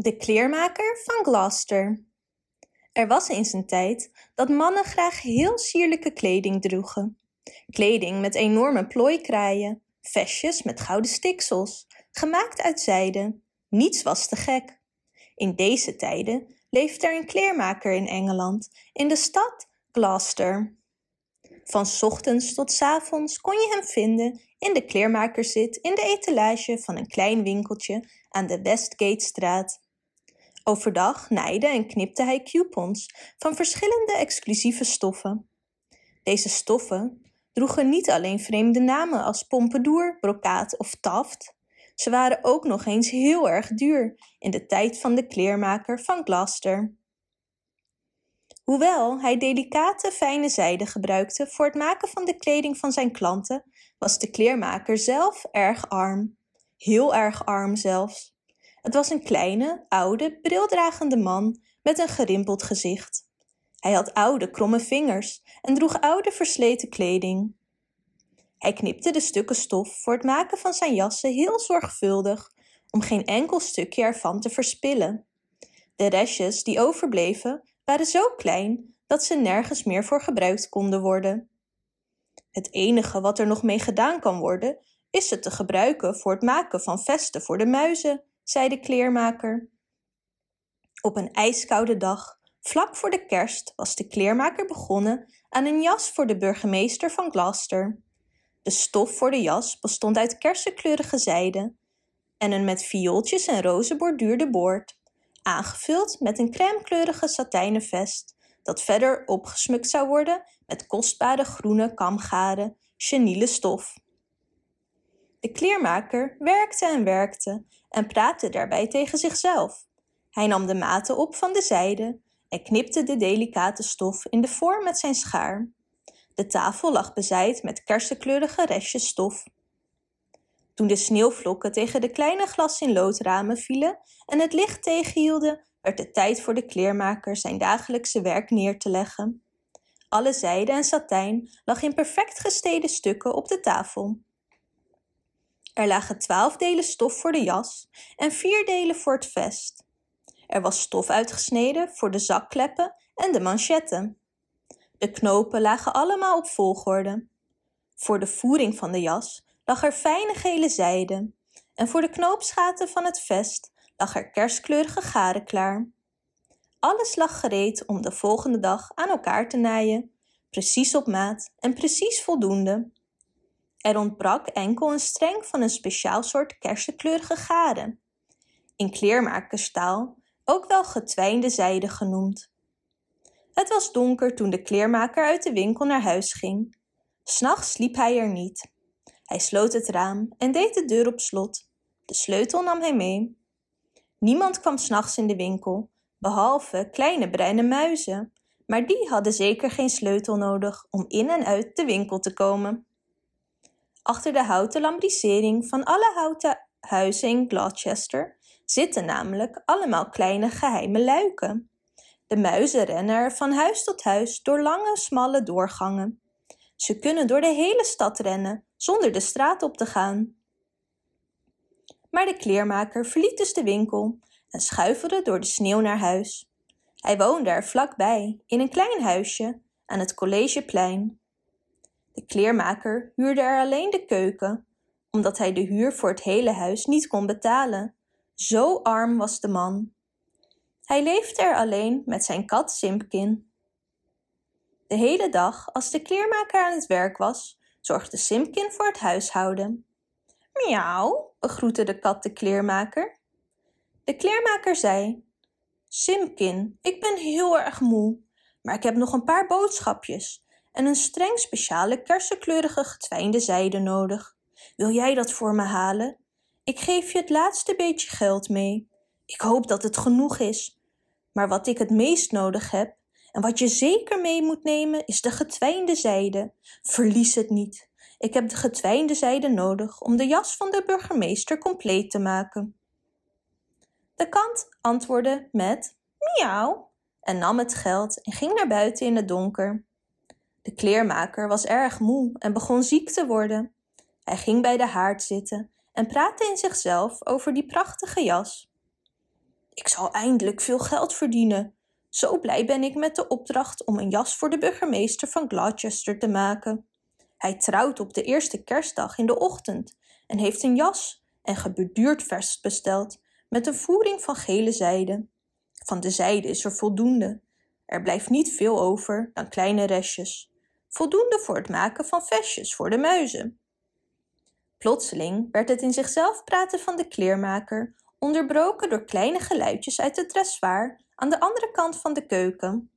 De kleermaker van Gloucester. Er was eens een tijd dat mannen graag heel sierlijke kleding droegen. Kleding met enorme plooikraaien, vestjes met gouden stiksels, gemaakt uit zijde. Niets was te gek. In deze tijden leeft er een kleermaker in Engeland, in de stad Gloucester. Van ochtends tot avonds kon je hem vinden in de kleermakerszit in de etalage van een klein winkeltje aan de Westgatestraat. Overdag naaide en knipte hij coupons van verschillende exclusieve stoffen. Deze stoffen droegen niet alleen vreemde namen als pompedour, brokaat of taft. Ze waren ook nog eens heel erg duur in de tijd van de kleermaker van Gloucester. Hoewel hij delicate, fijne zijde gebruikte voor het maken van de kleding van zijn klanten, was de kleermaker zelf erg arm. Heel erg arm zelfs. Het was een kleine, oude, brildragende man met een gerimpeld gezicht. Hij had oude, kromme vingers en droeg oude, versleten kleding. Hij knipte de stukken stof voor het maken van zijn jassen heel zorgvuldig, om geen enkel stukje ervan te verspillen. De restjes die overbleven waren zo klein dat ze nergens meer voor gebruikt konden worden. Het enige wat er nog mee gedaan kan worden, is ze te gebruiken voor het maken van vesten voor de muizen, zei de kleermaker. Op een ijskoude dag, vlak voor de kerst, was de kleermaker begonnen aan een jas voor de burgemeester van Gloucester. De stof voor de jas bestond uit kersenkleurige zijde en een met viooltjes en rozen borduurde boord, aangevuld met een crèmekleurige satijnen vest, dat verder opgesmukt zou worden met kostbare groene kamgaren, chenille stof. De kleermaker werkte en werkte en praatte daarbij tegen zichzelf. Hij nam de maten op van de zijde en knipte de delicate stof in de vorm met zijn schaar. De tafel lag bezaaid met kersenkleurige restjes stof. Toen de sneeuwvlokken tegen de kleine glas in loodramen vielen en het licht tegenhielden, werd het tijd voor de kleermaker zijn dagelijkse werk neer te leggen. Alle zijde en satijn lag in perfect gestede stukken op de tafel. Er lagen twaalf delen stof voor de jas en vier delen voor het vest. Er was stof uitgesneden voor de zakkleppen en de manchetten. De knopen lagen allemaal op volgorde. Voor de voering van de jas lag er fijne gele zijde en voor de knoopsgaten van het vest lag er kerskleurige garen klaar. Alles lag gereed om de volgende dag aan elkaar te naaien, precies op maat en precies voldoende. Er ontbrak enkel een streng van een speciaal soort kersenkleurige garen, in kleermakerstaal ook wel getwijnde zijde genoemd. Het was donker toen de kleermaker uit de winkel naar huis ging. S'nachts sliep hij er niet. Hij sloot het raam en deed de deur op slot. De sleutel nam hij mee. Niemand kwam s'nachts in de winkel, behalve kleine bruine muizen, maar die hadden zeker geen sleutel nodig om in en uit de winkel te komen. Achter de houten lambrisering van alle houten huizen in Gloucester zitten namelijk allemaal kleine geheime luiken. De muizen rennen er van huis tot huis door lange, smalle doorgangen. Ze kunnen door de hele stad rennen zonder de straat op te gaan. Maar de kleermaker verliet dus de winkel en schuifelde door de sneeuw naar huis. Hij woonde er vlakbij, in een klein huisje aan het collegeplein. De kleermaker huurde er alleen de keuken, omdat hij de huur voor het hele huis niet kon betalen. Zo arm was de man. Hij leefde er alleen met zijn kat Simpkin. De hele dag, als de kleermaker aan het werk was, zorgde Simpkin voor het huishouden. Miauw, begroette de kat de kleermaker. De kleermaker zei: Simpkin, ik ben heel erg moe, maar ik heb nog een paar boodschapjes en een streng speciale kersenkleurige getwijnde zijde nodig. Wil jij dat voor me halen? Ik geef je het laatste beetje geld mee. Ik hoop dat het genoeg is. Maar wat ik het meest nodig heb en wat je zeker mee moet nemen is de getwijnde zijde. Verlies het niet. Ik heb de getwijnde zijde nodig om de jas van de burgemeester compleet te maken. De kant antwoordde met miauw en nam het geld en ging naar buiten in het donker. De kleermaker was erg moe en begon ziek te worden. Hij ging bij de haard zitten en praatte in zichzelf over die prachtige jas. Ik zal eindelijk veel geld verdienen. Zo blij ben ik met de opdracht om een jas voor de burgemeester van Gloucester te maken. Hij trouwt op de eerste kerstdag in de ochtend en heeft een jas en gebeduurd vers besteld met een voering van gele zijde. Van de zijde is er voldoende. Er blijft niet veel over dan kleine restjes. Voldoende voor het maken van vestjes voor de muizen. Plotseling werd het in zichzelf praten van de kleermaker onderbroken door kleine geluidjes uit het dressoir aan de andere kant van de keuken.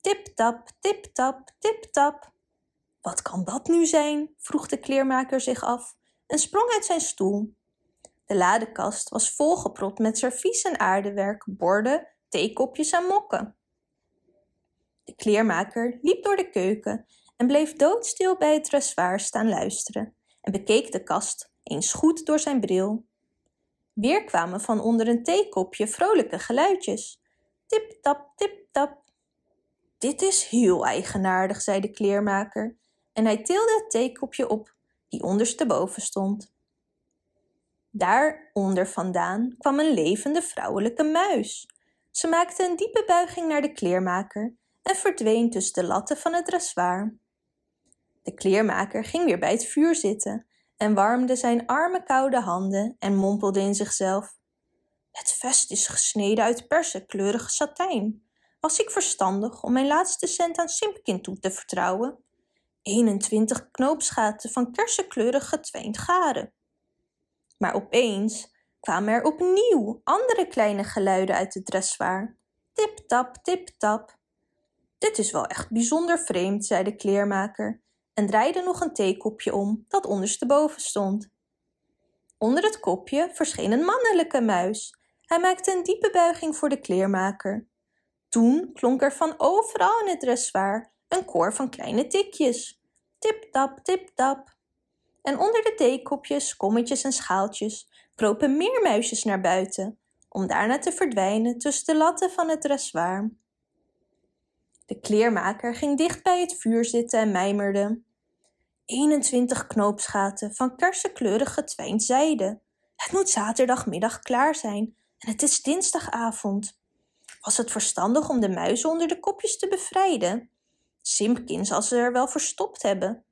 Tip-tap, tip-tap, tip-tap. Wat kan dat nu zijn? vroeg de kleermaker zich af en sprong uit zijn stoel. De ladekast was volgepropt met servies en aardewerk, borden, theekopjes en mokken. De kleermaker liep door de keuken en bleef doodstil bij het dressoir staan luisteren en bekeek de kast eens goed door zijn bril. Weer kwamen van onder een theekopje vrolijke geluidjes. Tip-tap, tip-tap. Dit is heel eigenaardig, zei de kleermaker, en hij tilde het theekopje op, die ondersteboven stond. Daaronder vandaan kwam een levende vrouwelijke muis. Ze maakte een diepe buiging naar de kleermaker en verdween tussen de latten van het dressoir. De kleermaker ging weer bij het vuur zitten en warmde zijn arme koude handen en mompelde in zichzelf. Het vest is gesneden uit persenkleurige satijn. Was ik verstandig om mijn laatste cent aan Simpkin toe te vertrouwen? 21 knoopsgaten van kersenkleurig getwijnd garen. Maar opeens kwamen er opnieuw andere kleine geluiden uit het dressoir. Tip-tap, tip-tap. Dit is wel echt bijzonder vreemd, zei de kleermaker en draaide nog een theekopje om dat ondersteboven stond. Onder het kopje verscheen een mannelijke muis. Hij maakte een diepe buiging voor de kleermaker. Toen klonk er van overal in het dressoir een koor van kleine tikjes. Tip-tap, tip-tap. En onder de theekopjes, kommetjes en schaaltjes kropen meer muisjes naar buiten, om daarna te verdwijnen tussen de latten van het dressoir. De kleermaker ging dicht bij het vuur zitten en mijmerde. 21 knoopsgaten van kersenkleurig getwijnd zijde. Het moet zaterdagmiddag klaar zijn en het is dinsdagavond. Was het verstandig om de muizen onder de kopjes te bevrijden? Simpkin zal ze er wel verstopt hebben.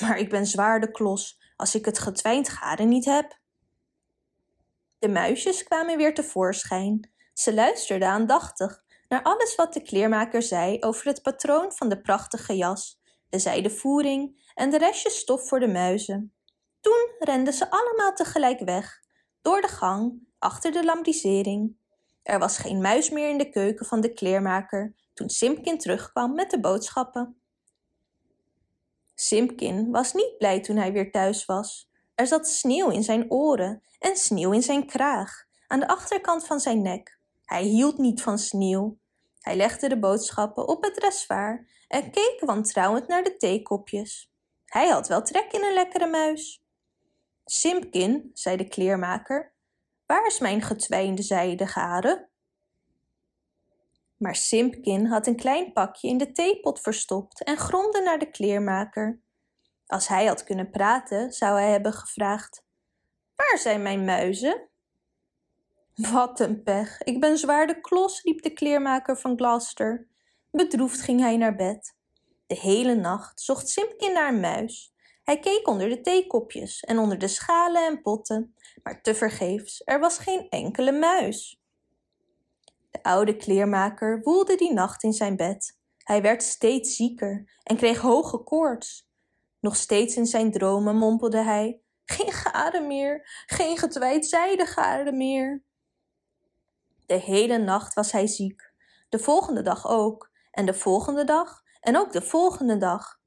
Maar ik ben zwaar de klos als ik het getwijnd garen niet heb. De muisjes kwamen weer tevoorschijn. Ze luisterden aandachtig naar alles wat de kleermaker zei over het patroon van de prachtige jas, de zijde voering en de restjes stof voor de muizen. Toen renden ze allemaal tegelijk weg, door de gang, achter de lambrisering. Er was geen muis meer in de keuken van de kleermaker toen Simpkin terugkwam met de boodschappen. Simpkin was niet blij toen hij weer thuis was. Er zat sneeuw in zijn oren en sneeuw in zijn kraag, aan de achterkant van zijn nek. Hij hield niet van sneeuw. Hij legde de boodschappen op het dressoir en keek wantrouwend naar de theekopjes. Hij had wel trek in een lekkere muis. Simpkin, zei de kleermaker, waar is mijn getwijnde zijde garen? Maar Simpkin had een klein pakje in de theepot verstopt en gromde naar de kleermaker. Als hij had kunnen praten, zou hij hebben gevraagd: Waar zijn mijn muizen? Wat een pech, ik ben zwaar de klos, riep de kleermaker van Gloucester. Bedroefd ging hij naar bed. De hele nacht zocht Simpkin naar een muis. Hij keek onder de theekopjes en onder de schalen en potten, maar tevergeefs, er was geen enkele muis. De oude kleermaker woelde die nacht in zijn bed. Hij werd steeds zieker en kreeg hoge koorts. Nog steeds in zijn dromen mompelde hij: Geen garen meer, geen getwijd zijdegaren meer. De hele nacht was hij ziek, de volgende dag ook, en de volgende dag en ook de volgende dag.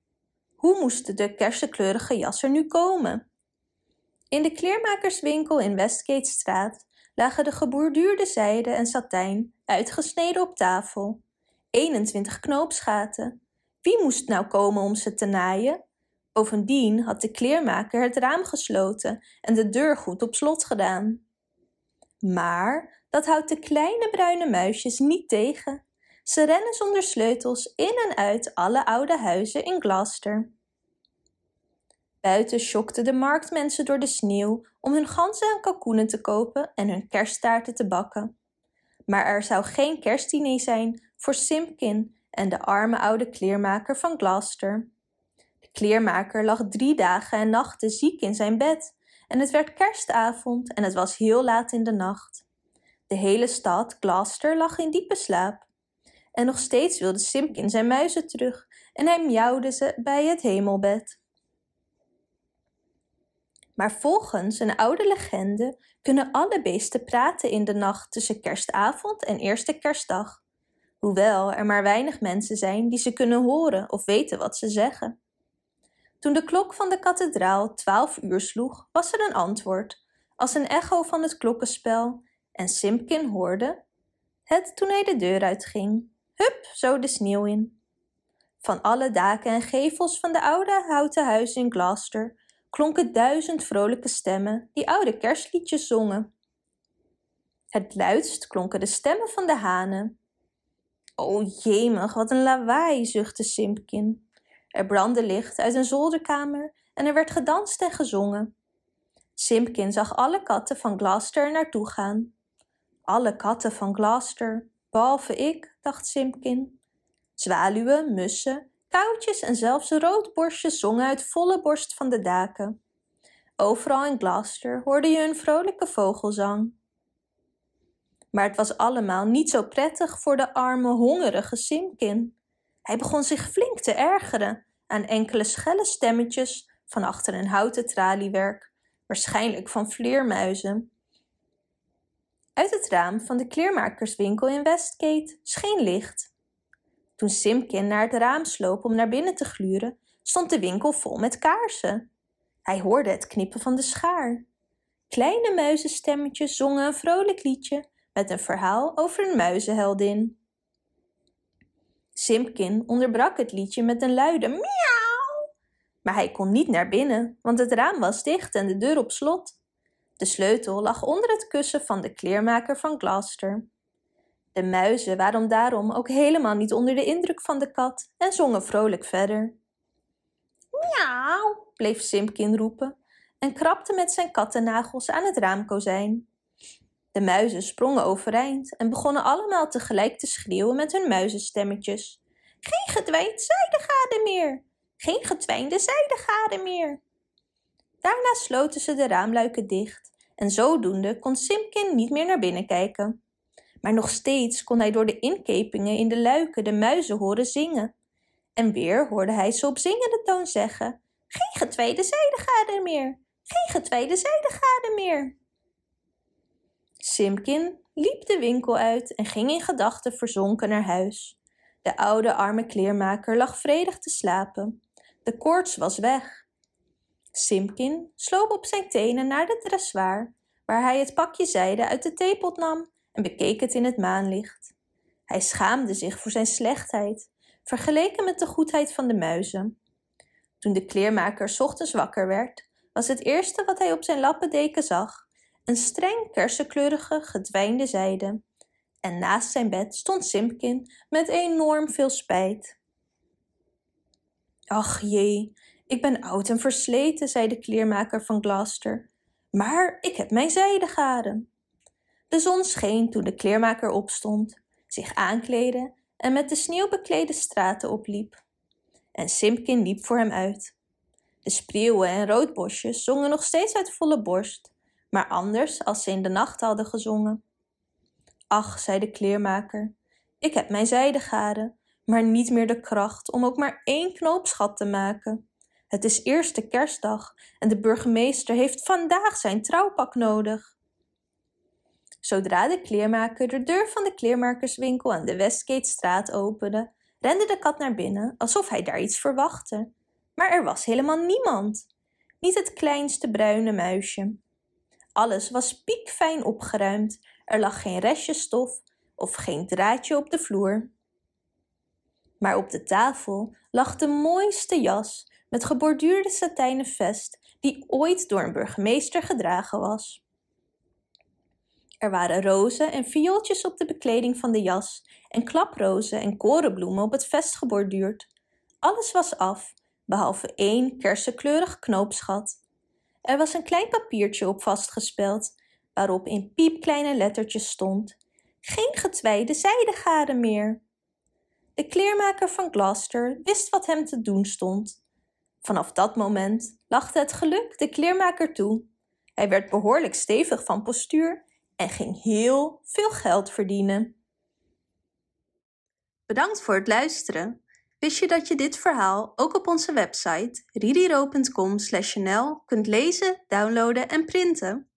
Hoe moest de kersenkleurige jas er nu komen? In de kleermakerswinkel in Westgatestraat lagen de geborduurde zijde en satijn uitgesneden op tafel. 21 knoopsgaten. Wie moest nou komen om ze te naaien? Bovendien had de kleermaker het raam gesloten en de deur goed op slot gedaan. Maar dat houdt de kleine bruine muisjes niet tegen. Ze rennen zonder sleutels in en uit alle oude huizen in Gloucester. Buiten schokten de marktmensen door de sneeuw om hun ganzen en kalkoenen te kopen en hun kersttaarten te bakken. Maar er zou geen kerstdiner zijn voor Simpkin en de arme oude kleermaker van Gloucester. De kleermaker lag drie dagen en nachten ziek in zijn bed en het werd kerstavond en het was heel laat in de nacht. De hele stad Gloucester lag in diepe slaap. En nog steeds wilde Simpkin zijn muizen terug en hij miauwde ze bij het hemelbed. Maar volgens een oude legende kunnen alle beesten praten in de nacht tussen kerstavond en eerste kerstdag, hoewel er maar weinig mensen zijn die ze kunnen horen of weten wat ze zeggen. Toen de klok van de kathedraal twaalf uur sloeg, was er een antwoord, als een echo van het klokkenspel, en Simpkin hoorde het toen hij de deur uitging. Hup, zo de sneeuw in. Van alle daken en gevels van de oude houten huizen in Gloucester klonken duizend vrolijke stemmen die oude kerstliedjes zongen. Het luidst klonken de stemmen van de hanen. O jemig, wat een lawaai, zuchtte Simpkin. Er brandde licht uit een zolderkamer en er werd gedanst en gezongen. Simpkin zag alle katten van Gloucester er naartoe gaan. Alle katten van Gloucester, behalve ik, dacht Simpkin. Zwaluwen, mussen, Koutjes en zelfs roodborstjes zongen uit volle borst van de daken. Overal in Gloucester hoorde je een vrolijke vogelzang. Maar het was allemaal niet zo prettig voor de arme, hongerige Simkin. Hij begon zich flink te ergeren aan enkele schelle stemmetjes van achter een houten traliewerk, waarschijnlijk van vleermuizen. Uit het raam van de kleermakerswinkel in Westgate scheen licht. Toen Simkin naar het raam sloop om naar binnen te gluren, stond de winkel vol met kaarsen. Hij hoorde het knippen van de schaar. Kleine muizenstemmetjes zongen een vrolijk liedje met een verhaal over een muizenheldin. Simpkin onderbrak het liedje met een luide miauw. Maar hij kon niet naar binnen, want het raam was dicht en de deur op slot. De sleutel lag onder het kussen van de kleermaker van Gloucester. De muizen waren daarom ook helemaal niet onder de indruk van de kat en zongen vrolijk verder. Miauw, bleef Simpkin roepen en krabde met zijn kattennagels aan het raamkozijn. De muizen sprongen overeind en begonnen allemaal tegelijk te schreeuwen met hun muizenstemmetjes. Geen gedwijnd zijdegade meer! Geen getwijnde zijdegade meer! Daarna sloten ze de raamluiken dicht en zodoende kon Simpkin niet meer naar binnen kijken maar nog steeds kon hij door de inkepingen in de luiken de muizen horen zingen. En weer hoorde hij ze op zingende toon zeggen: Geen getweede zijdegaarden meer, geen getweede zijdegaarden meer. Simkin liep de winkel uit en ging in gedachten verzonken naar huis. De oude arme kleermaker lag vredig te slapen. De koorts was weg. Simkin sloop op zijn tenen naar de dressoir, waar hij het pakje zijde uit de theepot nam en bekeek het in het maanlicht. Hij schaamde zich voor zijn slechtheid, vergeleken met de goedheid van de muizen. Toen de kleermaker ochtends wakker werd, was het eerste wat hij op zijn lappendeken zag een streng kersenkleurige gedwijnde zijde. En naast zijn bed stond Simpkin met enorm veel spijt. Ach jee, ik ben oud en versleten, zei de kleermaker van Gloucester. Maar ik heb mijn zijdegaden. De zon scheen toen de kleermaker opstond, zich aankleedde en met de sneeuwbeklede straten opliep. En Simpkin liep voor hem uit. De spreeuwen en roodbosjes zongen nog steeds uit volle borst, maar anders als ze in de nacht hadden gezongen. Ach, zei de kleermaker, ik heb mijn zijdegaden, maar niet meer de kracht om ook maar één knoop schat te maken. Het is eerste kerstdag en de burgemeester heeft vandaag zijn trouwpak nodig. Zodra de kleermaker de deur van de kleermakerswinkel aan de Westgatestraat opende, rende de kat naar binnen alsof hij daar iets verwachtte. Maar er was helemaal niemand. Niet het kleinste bruine muisje. Alles was piekfijn opgeruimd. Er lag geen restje stof of geen draadje op de vloer. Maar op de tafel lag de mooiste jas met geborduurde satijnen vest die ooit door een burgemeester gedragen was. Er waren rozen en viooltjes op de bekleding van de jas en klaprozen en korenbloemen op het vest geborduurd. Alles was af, behalve één kersenkleurig knoopsgat. Er was een klein papiertje op vastgespeld, waarop in piepkleine lettertjes stond: geen getwijde zijdegaren meer. De kleermaker van Gloucester wist wat hem te doen stond. Vanaf dat moment lachte het geluk de kleermaker toe. Hij werd behoorlijk stevig van postuur en ging heel veel geld verdienen. Bedankt voor het luisteren. Wist je dat je dit verhaal ook op onze website ridiro.com/nl kunt lezen, downloaden en printen?